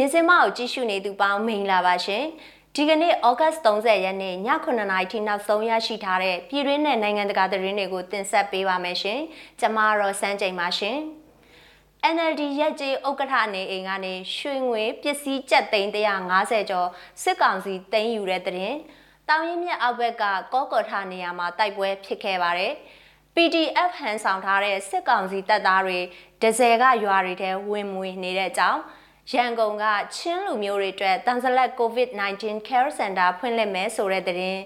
မြင်းစင်မကိုကြည့်ရှုနေသူပေါင်းမင်္ဂလာပါရှင်ဒီကနေ့ဩဂတ်30ရက်နေ့ည9:00နာရီထိနောက်ဆုံးရရှိထားတဲ့ပြည်တွင်းနဲ့နိုင်ငံတကာသတင်းတွေကိုတင်ဆက်ပေးပါမယ်ရှင်ကျွန်မတော့စန်းချိန်ပါရှင် NLD ရက်ကြီးဥက္ကဋ္ဌနေအိမ်ကနေရွှေငွေပစ္စည်းကျပ်သိန်း150ကျော်စစ်ကောင်စီသိမ်းယူတဲ့တဲ့ရင်တောင်ရင်မြတ်အောက်ဘက်ကကောကော်ထနေရာမှာတိုက်ပွဲဖြစ်ခဲ့ပါတယ်။ PDF ဟန်ဆောင်ထားတဲ့စစ်ကောင်စီတပ်သားတွေဒဇယ်ကရွာတွေထဲဝင်မွေနေတဲ့အကြောင်း ရန်ကုန်ကချင်းလူမျိုးတွေအတွက်တန်ဇလက် COVID-19 Care Center ဖွင့်လှစ်မယ်ဆိုတဲ့သတင်း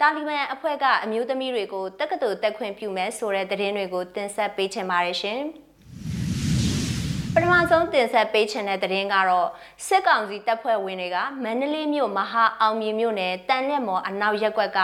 တာလီဘန်အဖွဲ့ကအမျိုးသမီးတွေကိုတက္ကသိုလ်တက်ခွင့်ပြုမယ်ဆိုတဲ့သတင်းတွေကိုတင်ဆက်ပေးချင်ပါတယ်ရှင်။ပထမဆုံးတင်ဆက်ပေးချင်တဲ့သတင်းကတော့စစ်ကောင်စီတပ်ဖွဲ့ဝင်တွေကမန္တလေးမြို့မဟာအောင်မြေမြို့နယ်တန်လက်မော်အနောက်ရက်ကွက်က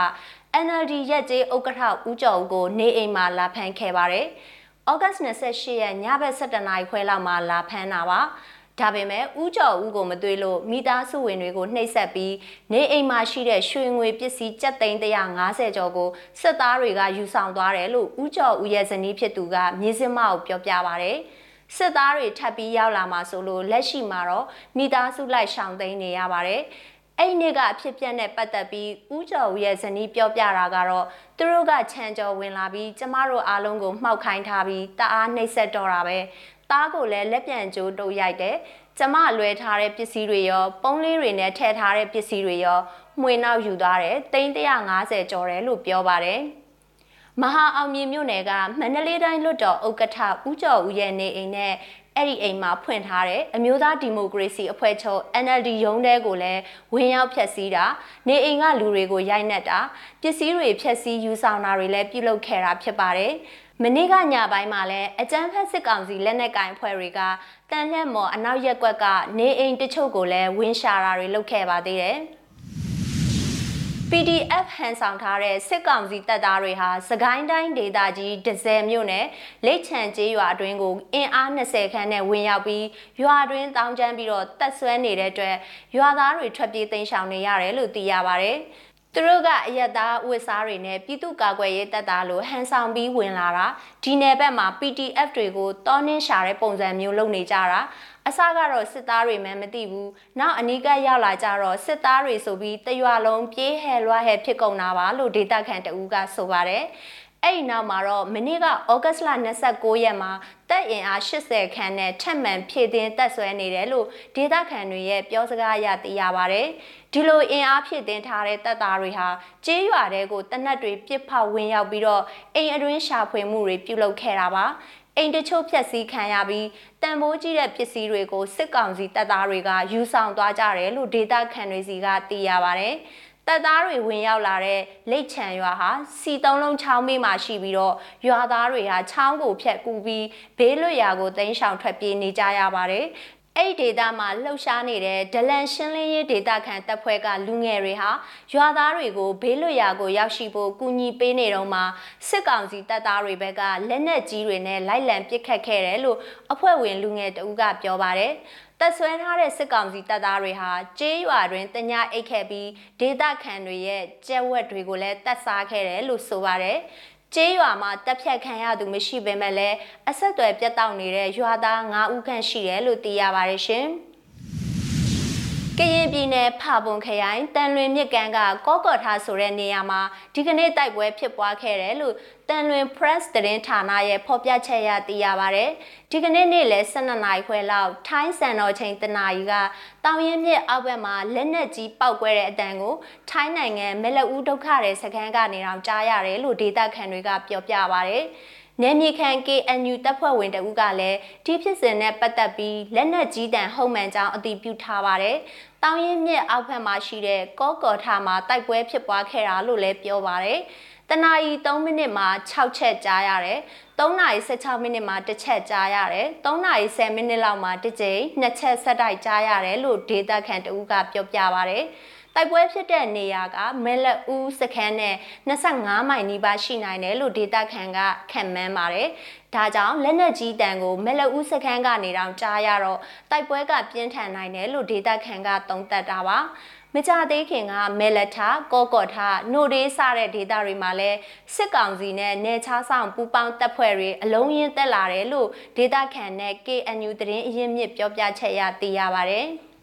NLD ရက်ကျေးဥက္ကဋ္ဌဦးကျော်ဦးကိုနေအိမ်မှာလာဖမ်းခဲ့ပါတယ်။ဩဂတ်28ရက်ညဘက်7:00နာရီခွဲလောက်မှာလာဖမ်းတာပါ။ ဒါပေမဲ့ဦးကျော်ဦးကိုမသွေးလို့မိသားစုဝင်တွေကိုနှိပ်စက်ပြီးနေအိမ်မှာရှိတဲ့ရွှေငွေပစ္စည်းကျပ်သိန်း150ကျော်ကိုစစ်သားတွေကယူဆောင်သွားတယ်လို့ဦးကျော်ဦးရဲ့ဇနီးဖြစ်သူကမြေစင်းမကိုပြောပြပါဗျ။စစ်သားတွေထပ်ပြီးရောက်လာမှဆိုလို့လက်ရှိမှာတော့မိသားစုလိုက်ရှောင်သိမ်းနေရပါတယ်။ အဲ့ဒီနေ့ကအဖြစ်ပြက်နဲ့ပတ်သက်ပြီးဦးကျော်ဦးရဲ့ဇနီးပြောပြတာကတော့သူတို့ကခြံကျော်ဝင်လာပြီးကျမတို့အားလုံးကိုမှောက်ခိုင်းထားပြီးတအားနှိပ်စက်တော့တာပဲတားကိုလည်းလက်ပြန်ကျိုးတုပ်ရိုက်တယ်ကျမလွဲထားတဲ့ပစ္စည်းတွေရောပုံးလေးတွေနဲ့ထည့်ထားတဲ့ပစ္စည်းတွေရောမှွေနောက်ယူသွားတယ်တိန်း150ကျော်တယ်လို့ပြောပါတယ်မဟာအောင်မြေမြို့နယ်ကမန္တလေးတိုင်းလွတ်တော်ဥက္ကဋ္ဌဦးကျော်ဦးရဲ့နေအိမ်နဲ့ အဲ့ဒီအိမ်မှာဖွင့်ထားတဲ့အမျိုးသားဒီမိုကရေစီအဖွဲ့ချုပ် NLD ရုံးတဲကိုလည်းဝင်ရောက်ဖျက်ဆီးတာနေအိမ်ကလူတွေကိုရိုက်နှက်တာပစ္စည်းတွေဖျက်ဆီးယူဆောင်တာတွေလည်းပြုလုပ်ခဲ့တာဖြစ်ပါတယ်မနေ့ကညပိုင်းမှာလည်းအကြမ်းဖက်စစ်ကောင်စီလက်နက်ကင်အဖွဲ့တွေကတန်လှည့်မော်အနောက်ရက်ကွက်ကနေအိမ်တချို့ကိုလည်းဝင်းရှာတာတွေလုပ်ခဲ့ပါသေးတယ်။ PDF ဟန်ဆောင်ထားတဲ့စစ်ကောင်စီတပ်သားတွေဟာစကိုင်းတိုင်းဒေသကြီးဒဇယ်မြို့နယ်လိတ်ချံကျေးရွာအတွင်းကိုအင်အား20ခန်းနဲ့ဝင်ရောက်ပြီးရွာအတွင်းတောင်းကျမ်းပြီးတော့တက်ဆွဲနေတဲ့အတွက်ရွာသားတွေထွက်ပြေးသိမ်းရှောင်နေရတယ်လို့သိရပါဗျ။ သူတို့ကအယက်သားဝစ်စားတွေနဲ့ပြည်သူ့ကာကွယ်ရေးတပ်သားလိုဟန်ဆောင်ပြီးဝင်လာတာဒီနယ်ဘက်မှာ PDF တွေကိုတောင်းနှင်းရှာတဲ့ပုံစံမျိုးလုပ်နေကြတာအစကတော့စစ်သားတွေမှမသိဘူးနောက်အနီးကပ်ရောက်လာကြတော့စစ်သားတွေဆိုပြီးတရွာလုံးပြေးဟဲလွှားဟဲဖြစ်ကုန်တာပါလို့ဒေတာခန်တဦးကဆိုပါတယ်အဲ့ဒီနောက်မှာတော့မနေ့ကဩဂတ်လ29ရက်မှာ တက်အင်အား80ခန်းနဲ့ထက်မှန်ဖြည့်တင်းတက်ဆွဲနေတယ်လို့ဒေတာခန်တွေရဲ့ပြောစကားအရသိရပါတယ်ဒီလိုအင်အားဖြည့်တင်းထားတဲ့တပ်သားတွေဟာကျေးရွာတွေကိုတနက်တွေပြစ်ဖောက်ဝင်ရောက်ပြီးတော့အိမ်အတွင်းရှာဖွေမှုတွေပြုလုပ်ခဲ့တာပါအိမ်တချို့ဖြက်စီးခံရပြီးတန်ဖိုးကြီးတဲ့ပစ္စည်းတွေကိုစစ်ကောင်စီတပ်သားတွေကယူဆောင်သွားကြတယ်လို့ဒေတာခန်တွေစီကသိရပါဗျ။ တပ်သားတွေဝင်ရောက်လာတဲ့လိတ်ချံရွာဟာစီတုံးလုံးချောင်းမေးမှာရှိပြီးတော့ရွာသားတွေဟာချောင်းကိုဖြတ်ကူပြီးဘေးလွတ်ရာကိုတိမ်းရှောင်ထွက်ပြေးနေကြရပါတယ်။အဲ့ဒီဒေတာမှာလှုပ်ရှားနေတဲ့ဒလန်ရှင်းလင်းရေးဒေတာခံတပ်ဖွဲ့ကလူငယ်တွေဟာရွာသားတွေကိုဘေးလွတ်ရာကိုရောက်ရှိဖို့ကူညီပေးနေတော့မှစစ်ကောင်စီတပ်သားတွေဘက်ကလက်နက်ကြီးတွေနဲ့လိုက်လံပစ်ခတ်ခဲ့တယ်လို့အဖွဲ့ဝင်လူငယ်တဦးကပြောပါတယ်တက်ဆွဲထားတဲ့စစ်ကောင်စီတပ်သားတွေဟာကျေးရွာတွင်တညအိတ်ခဲ့ပြီးဒေသခံတွေရဲ့ကြက်ဝက်တွေကိုလည်းတတ်စားခဲ့တယ်လို့ဆိုပါတယ်ကျေးရွာမှာတပ်ဖြတ်ခံရသူမရှိပေမဲ့လည်းအဆက်အသွယ်ပြတ်တောက်နေတဲ့ရွာသား9ဦးခန့်ရှိတယ်လို့သိရပါတယ်ရှင်။ ကရင်ပြည်နယ်ဖာပွန်ခရိုင်တန်လွင်မြစ်ကမ်းကကောကော့ထားဆိုတဲ့နေရာမှာဒီကနေ့တိုက်ပွဲဖြစ်ပွားခဲ့တယ်လို့တန်လွင် press သတင်းဌာနရဲ့ဖော်ပြချက်ရသိရပါဗျ။ဒီကနေ့နေ့လယ်12နာရီခွဲလောက်ထိုင်းစံတော်ချိန်တနာရီကတောင်ရင်မြစ်အောက်ဘက်မှာလက်နက်ကြီးပောက်ကွဲတဲ့အတန်ကိုထိုင်းနိုင်ငံမဲလက်ဦးဒုက္ခတဲ့စခန်းကနေတောင်ကြားရတယ်လို့ဒေတာခန်တွေကပြောပြပါဗျ။ နယ်မြေခံ KNU တပ်ဖွဲ့ဝင်တဦးကလည်းဒီဖြစ်စဉ်နဲ့ပတ်သက်ပြီးလက်နက်ကြီးတန်ဟုံမှန်ကြောင်းအတည်ပြုထားပါတယ်။တောင်ရင်မြစ်အောက်ဘက်မှာရှိတဲ့ကောကော်ထာမှာတိုက်ပွဲဖြစ်ပွားခဲ့တာလို့လည်းပြောပါတယ်။တနာရီ3မိနစ်မှာ6ချက်ကြားရတယ်။3နာရီ16မိနစ်မှာတစ်ချက်ကြားရတယ်။3နာရီ10မိနစ်လောက်မှာတစ်ကြိမ်နှစ်ချက်ဆက်တိုက်ကြားရတယ်လို့ဒေတာခန်တဦးကပြောပြပါတယ်။ တိုက်ပွဲဖြစ်တဲ့နေရာကမဲလက်ဦးစခန်းနဲ့25မိုင်နီးပါးရှိနိုင်တယ်လို့ဒေတာခန်ကခံမှန်းပါတယ်။ဒါကြောင့်လက်နက်ကြီးတန်ကိုမဲလက်ဦးစခန်းကနေတောင်ကြားရတော့တိုက်ပွဲကပြင်းထန်နိုင်တယ်လို့ဒေတာခန်ကသုံးသပ်တာပါ။မကြသေးခင်ကမဲလက်ထာကောကော့ထာနိုဒေးစတဲ့ဒေတာတွေမှာလဲစစ်ကောင်စီနဲ့နေချားဆောင်ပူပေါင်းတပ်ဖွဲ့တွေအလုံးရင်းတက်လာတယ်လို့ဒေတာခန်နဲ့ KNU သတင်းအရင်းမြစ်ပြောပြချက်ရသိရပါတယ်။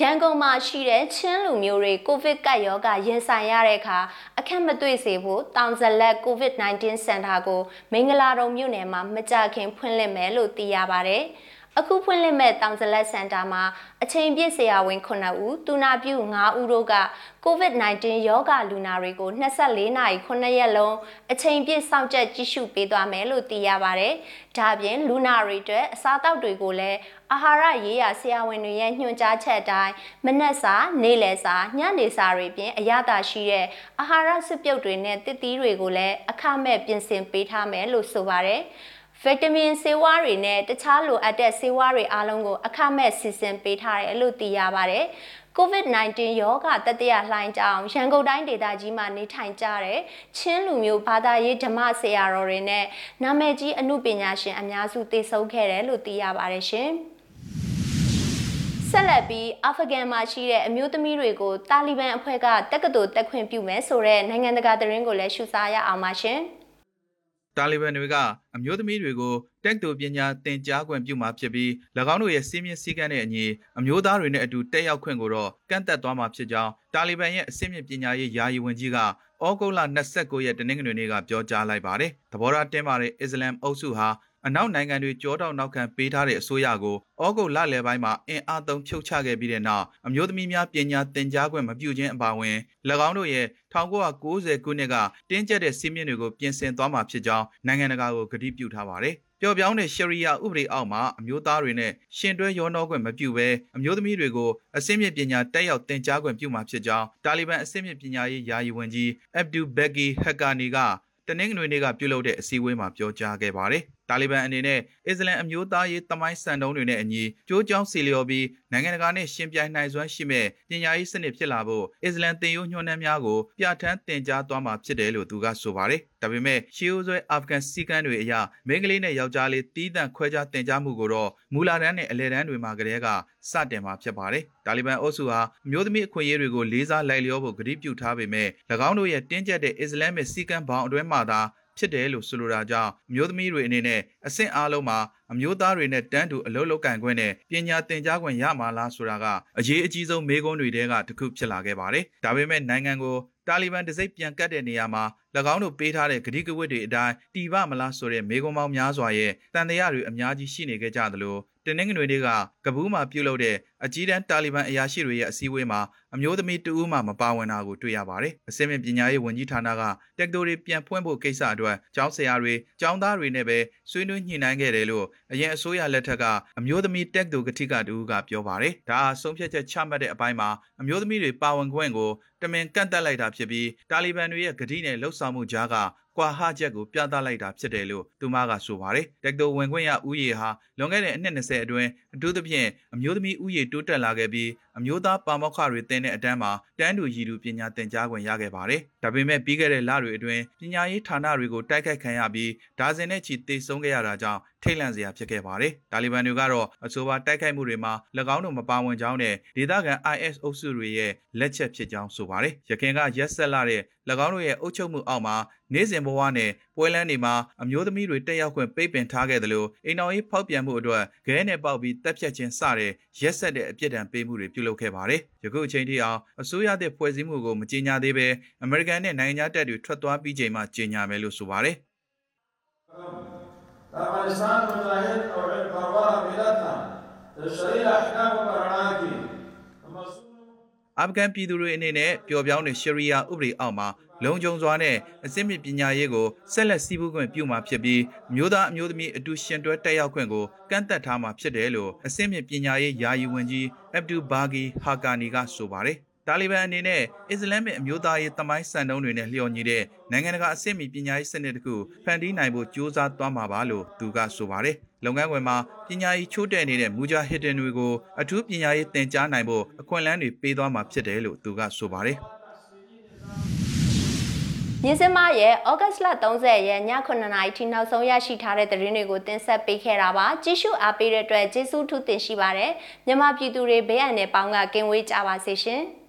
ရန်ကုန်မှာရှိတဲ့ချင်းလူမျိုးတွေကိုဗစ်ကပ်ရောဂါရင်ဆိုင်ရတဲ့အခါအခက်မတွေ့စေဖို့တောင်ဇလက်ကိုဗစ် -19 စင်တာကိုမင်္ဂလာတုံမြို့နယ်မှာမကြခင်ဖွင့်လှစ်မယ်လို့သိရပါတယ်။ အခုဖွင့်လှစ်မဲ့တောင်စလက်စင်တာမှာအချိန်ပြည့်ဆရာဝန်9ဦးတူနာပြု9ဦးတို့က COVID-19 ရောဂါလူနာတွေကို24နာရီ9ရက်လုံးအချိန်ပြည့်စောင့်ကြပ်ကြည့်ရှုပေးသွားမယ်လို့သိရပါတယ်။ဒါပြင်လူနာတွေအတွက်အစားအသောက်တွေကိုလည်းအာဟာရရေးရာဆရာဝန်တွေရဲ့ညွှန်ကြားချက်အတိုင်းမနက်စာနေ့လယ်စာညနေစာတွေပြင်အရသာရှိတဲ့အာဟာရစစ်ပြုတ်တွေနဲ့တစ်သီးတွေကိုလည်းအခမဲ့ပြင်ဆင်ပေးထားမယ်လို့ဆိုပါတယ်။ ဗီတာမင်ဆေးဝါးတွေနဲ့တခြားလိုအပ်တဲ့ဆေးဝါးတွေအားလုံးကိုအခမဲ့စီစဉ်ပေးထားတယ်လို့သိရပါတယ်။ COVID-19 ရောဂါတတိယလှိုင်းကြောင့်ရန်ကုန်တိုင်းဒေသကြီးမှာနေထိုင်ကြတဲ့ချင်းလူမျိုးဘာသာရေးဓမ္မဆရာတော်တွေနဲ့နာမည်ကြီးအမှုပညာရှင်အများစုတည်ဆုံခဲ့တယ်လို့သိရပါတယ်ရှင်။ဆက်လက်ပြီးအာဖဂန်မှာရှိတဲ့အမျိုးသမီးတွေကိုတာလီဘန်အဖွဲ့ကတက္ကသိုလ်တက်ခွင့်ပြုမယ်ဆိုတဲ့နိုင်ငံတကာသတင်းကိုလည်းရှုစားရအောင်ပါရှင်။ တာလီဘန်တွေကအမျိုးသမီးတွေကိုတက်တူပညာသင်ကြားခွင့်ပြုမှာဖြစ်ပြီး၎င်းတို့ရဲ့စီးမြင့်စည်းကမ်းနဲ့အညီအမျိုးသားတွေနဲ့အတူတက်ရောက်ခွင့်ကိုတော့ကန့်သက်သွားမှာဖြစ်ကြောင်းတာလီဘန်ရဲ့အစီအမြင့်ပညာရေးယာယီဝန်ကြီးကဩဂုတ်လ29ရက်တနင်္ဂနွေနေ့ကပြောကြားလိုက်ပါတယ်။သဘောထားတင်းမာတဲ့အစ္စလမ်အုပ်စုဟာ အနောက်နိုင်ငံတွေကြောတောက်နောက်ခံပေးထားတဲ့အစိုးရကိုဩဂုတ်လလယ်ပိုင်းမှာအင်အားသုံးဖြုတ်ချခဲ့ပြီးတဲ့နောက်အမျိုးသမီးများပညာသင်ကြားခွင့်မပြုခြင်းအပါအဝင်၎င်းတို့ရဲ့1990ခုနှစ်ကတင်းကျပ်တဲ့စီးမြင့်တွေကိုပြင်ဆင်သွားမှာဖြစ်ကြောင်းနိုင်ငံတကာကိုကတိပြုထားပါတယ်။ပျော်ပြောင်းတဲ့ရှရီယာဥပဒေအောက်မှာအမျိုးသားတွေနဲ့ရှင်တွဲရောနှောခွင့်မပြုဘဲအမျိုးသမီးတွေကိုအစင်းမြင့်ပညာတက်ရောက်သင်ကြားခွင့်ပြုမှာဖြစ်ကြောင်းတာလီဘန်အစင်းမြင့်ပညာရေးယာယီဝန်ကြီးအက်ဘ်ဒူဘက်ကီဟက်ကာနီကတနင်္ဂနွေနေ့ကပြုလုပ်တဲ့အစည်းအဝေးမှာပြောကြားခဲ့ပါတယ်။ တာလီဘန်အနေနဲ့အစ္စလမ်အမျိုးသားရေးတမိုင်းစံတုံးတွေနဲ့အညီကြိုးကြောင်းစီလျော်ပြီးနိုင်ငံတကာနဲ့ရှင်ပြိုင်နိုင်စွမ်းရှိမဲ့ပညာရေးစနစ်ဖြစ်လာဖို့အစ္စလမ်သင်ယူညွှန်းနှမ်းများကိုပြဋ္ဌာန်းတင်ကြားသွားမှာဖြစ်တယ်လို့သူကဆိုပါတယ်။ဒါပေမဲ့ရှီယိုဆွဲအာဖဂန်စီကန်းတွေအရမိန်းကလေးနဲ့ယောက်ျားလေးတီးတန့်ခွဲခြားတင်ကြားမှုကိုတော့မူလာတန်းနဲ့အလဲတန်းတွေမှာကတည်းကစတင်မှာဖြစ်ပါတယ်။တာလီဘန်အုပ်စုဟာအမျိုးသမီးအခွင့်အရေးတွေကိုလေးစားလိုက်လျောဖို့ကတိပြုထားပေမဲ့၎င်းတို့ရဲ့တင်းကျပ်တဲ့အစ္စလာမစ်စီကန်းဘောင်အတွင်းမှာသာ ဖြစ်တယ်လို့ဆိုလိုတာကြောင့်အမျိုးသမီးတွေအနေနဲ့အဆင့်အားလုံးမှာအမျိုးသားတွေနဲ့တန်းတူအလုပ်လုပ်ကင်ခွင့်နဲ့ပညာသင်ကြားခွင့်ရမှာလားဆိုတာကအရေးအကြီးဆုံးမေးခွန်းတွေတဲကတစ်ခုဖြစ်လာခဲ့ပါတယ်။ဒါပေမဲ့နိုင်ငံကိုတာလီဘန်တစိမ့်ပြန်ကတ်တဲ့နေရာမှာ၎င်းတို့ပေးထားတဲ့ဂတိကဝတ်တွေအတိုင်းတီပမလားဆိုတဲ့မေကွန်ပေါင်းများစွာရဲ့တန်တရားတွေအများကြီးရှိနေခဲ့ကြသလိုတင်းနှင်းငွေတွေကကပူးမှာပြုတ်လုပ်တဲ့အကြီးတန်းတာလီဘန်အရာရှိတွေရဲ့အစည်းအဝေးမှာအမျိုးသမီးတဦးမှမပါဝင်တာကိုတွေ့ရပါတယ်။အစင်းမြင့်ပညာရေးဝန်ကြီးဌာနကတက်တိုတွေပြန်ဖွင့်ဖို့ကိစ္စအတွက်ကျောင်းဆရာတွေကျောင်းသားတွေနဲ့ပဲဆွေးနွေးညှိနှိုင်းခဲ့တယ်လို့အရင်အစိုးရလက်ထက်ကအမျိုးသမီးတက်တိုကတိကတူကပြောပါတယ်။ဒါအဆုံးဖြတ်ချက်ချမှတ်တဲ့အပိုင်းမှာအမျိုးသမီးတွေပါဝင်ခွင့်ကိုတမင်ကန့်တက်လိုက်တာဖြစ်ပြီးတာလီဘန်တွေရဲ့ဂတိနဲ့လှုပ်ဆောင်မှုကြားကကွာဟချက်ကိုပြသလိုက်တာဖြစ်တယ်လို့သူမကဆိုပါတယ်။တက်တိုဝင်ခွင့်ရဥယေဟာလွန်ခဲ့တဲ့အနှစ်20အတွင်းအထူးသဖြင့်အမျိုးသမီးဥယေတိုးတက်လာခဲ့ပြီးအမျိုးသားပါမောက္ခတွေတင်တဲ့အတန်းမှာတန်းတူရည်တူပညာသင်ကြားခွင့်ရခဲ့ပါတယ်။ဒါပေမဲ့ပြီးခဲ့တဲ့လတွေအတွင်းပညာရေးဌာနတွေကိုတိုက်ခိုက်ခံရပြီးဒါဇင်နဲ့ချီသေဆုံးခဲ့ရတာကြောင့်ထိတ်လန့်စရာဖြစ်ခဲ့ပါတယ်။တာလီဘန်တွေကတော့အဆိုပါတိုက်ခိုက်မှုတွေမှာ၎င်းတို့မပါဝင်ကြောင်းနဲ့ဒေသခံ IS အုပ်စုတွေရဲ့လက်ချက်ဖြစ်ကြောင်းဆိုပါတယ်။ရခိုင်ကရက်ဆက်လာတဲ့၎င်းတို့ရဲ့အုပ်ချုပ်မှုအောက်မှာနေ့စဉ်ဘဝနဲ့ ပွဲလန်းတွေမှာအမျိုးသမီးတွေတက်ရောက်ခွင့်ပိတ်ပင်ထားခဲ့တယ်လို့အိမ်တော်ရေးဖောက်ပြန်မှုအတွက်ခဲနဲ့ပေါက်ပြီးတပ်ဖြတ်ခြင်းစတဲ့ရက်ဆက်တဲ့အပြစ်ဒဏ်ပေးမှုတွေပြုလုပ်ခဲ့ပါတယ်။ယခုအချိန်ထိအောင်အစိုးရတဲ့ဖွဲ့စည်းမှုကိုမကြေညာသေးဘဲအမေရိကန်နဲ့နိုင်ငံခြားတပ်တွေထွက်သွားပြီးချိန်မှကြေညာမယ်လို့ဆိုပါတယ်။ افغانستان مجاهد او پروا ملت ته د شرعي احکام په رڼا کې အာဖဂန်ပြည်သူတွေအနေနဲ့ပျော်ပြောင်းတဲ့ရှရီယာဥပဒေအောက်မှာလုံခြုံစွာနဲ့အစစ်မြစ်ပညာရေးကိုဆက်လက်စီးပူးခွင့်ပြုမှာဖြစ်ပြီးမျိုးသားအမျိုးသမီးအတူရှင်တွဲတက်ရောက်ခွင့်ကိုကန့်သက်ထားမှာဖြစ်တယ်လို့အစစ်မြစ်ပညာရေးယာယီဝန်ကြီးအဗ်ဒူဘာဂီဟာကာနီကဆိုပါတယ်တာလီဘန်အနေနဲ့အစ္စလာမစ်အမျိုးသားရေးတမိုင်းစံနှုန်းတွေနဲ့လျော်ညီတဲ့နိုင်ငံတကာအဆင့်မီပညာရေးစနစ်တစ်ခုဖန်တီးနိုင်ဖို့ကြိုးစားသွားမှာပါလို့သူကဆိုပါတယ်။ လုပ်ငန်းခွင်မှာပညာရေးချိုးတဲ့နေတဲ့မူဂျာဟစ်ဒန်တွေကိုအထူးပညာရေးသင်ကြားနိုင်ဖို့အခွင့်အလမ်းတွေပေးသွားမှာဖြစ်တယ်လို့သူကဆိုပါတယ်။မြင်းစမရဲ့ဩဂတ်စ်လ30ရက်ည9နာရီထိနောက်ဆုံးရရှိထားတဲ့သတင်းတွေကိုတင်ဆက်ပေးခဲ့တာပါကြည့်ရှုအားပေးတဲ့အတွက်ကျေးဇူးထူးတင်ရှိပါတယ်မြန်မာပြည်သူတွေဘေးအန္တရာယ်ပေါင်းကကင်းဝေးကြပါစေရှင်။